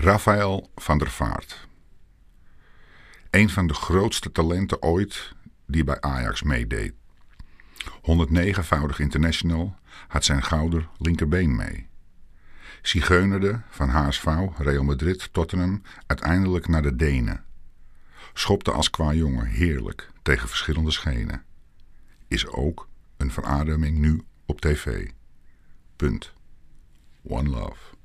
Rafael van der Vaart. Een van de grootste talenten ooit die bij Ajax meedeed. 109-voudig international had zijn gouden linkerbeen mee. Zigeunerde van HSV, Real Madrid, Tottenham uiteindelijk naar de Denen. Schopte als qua jongen heerlijk tegen verschillende schenen. Is ook een verademing nu op tv. Punt. One love.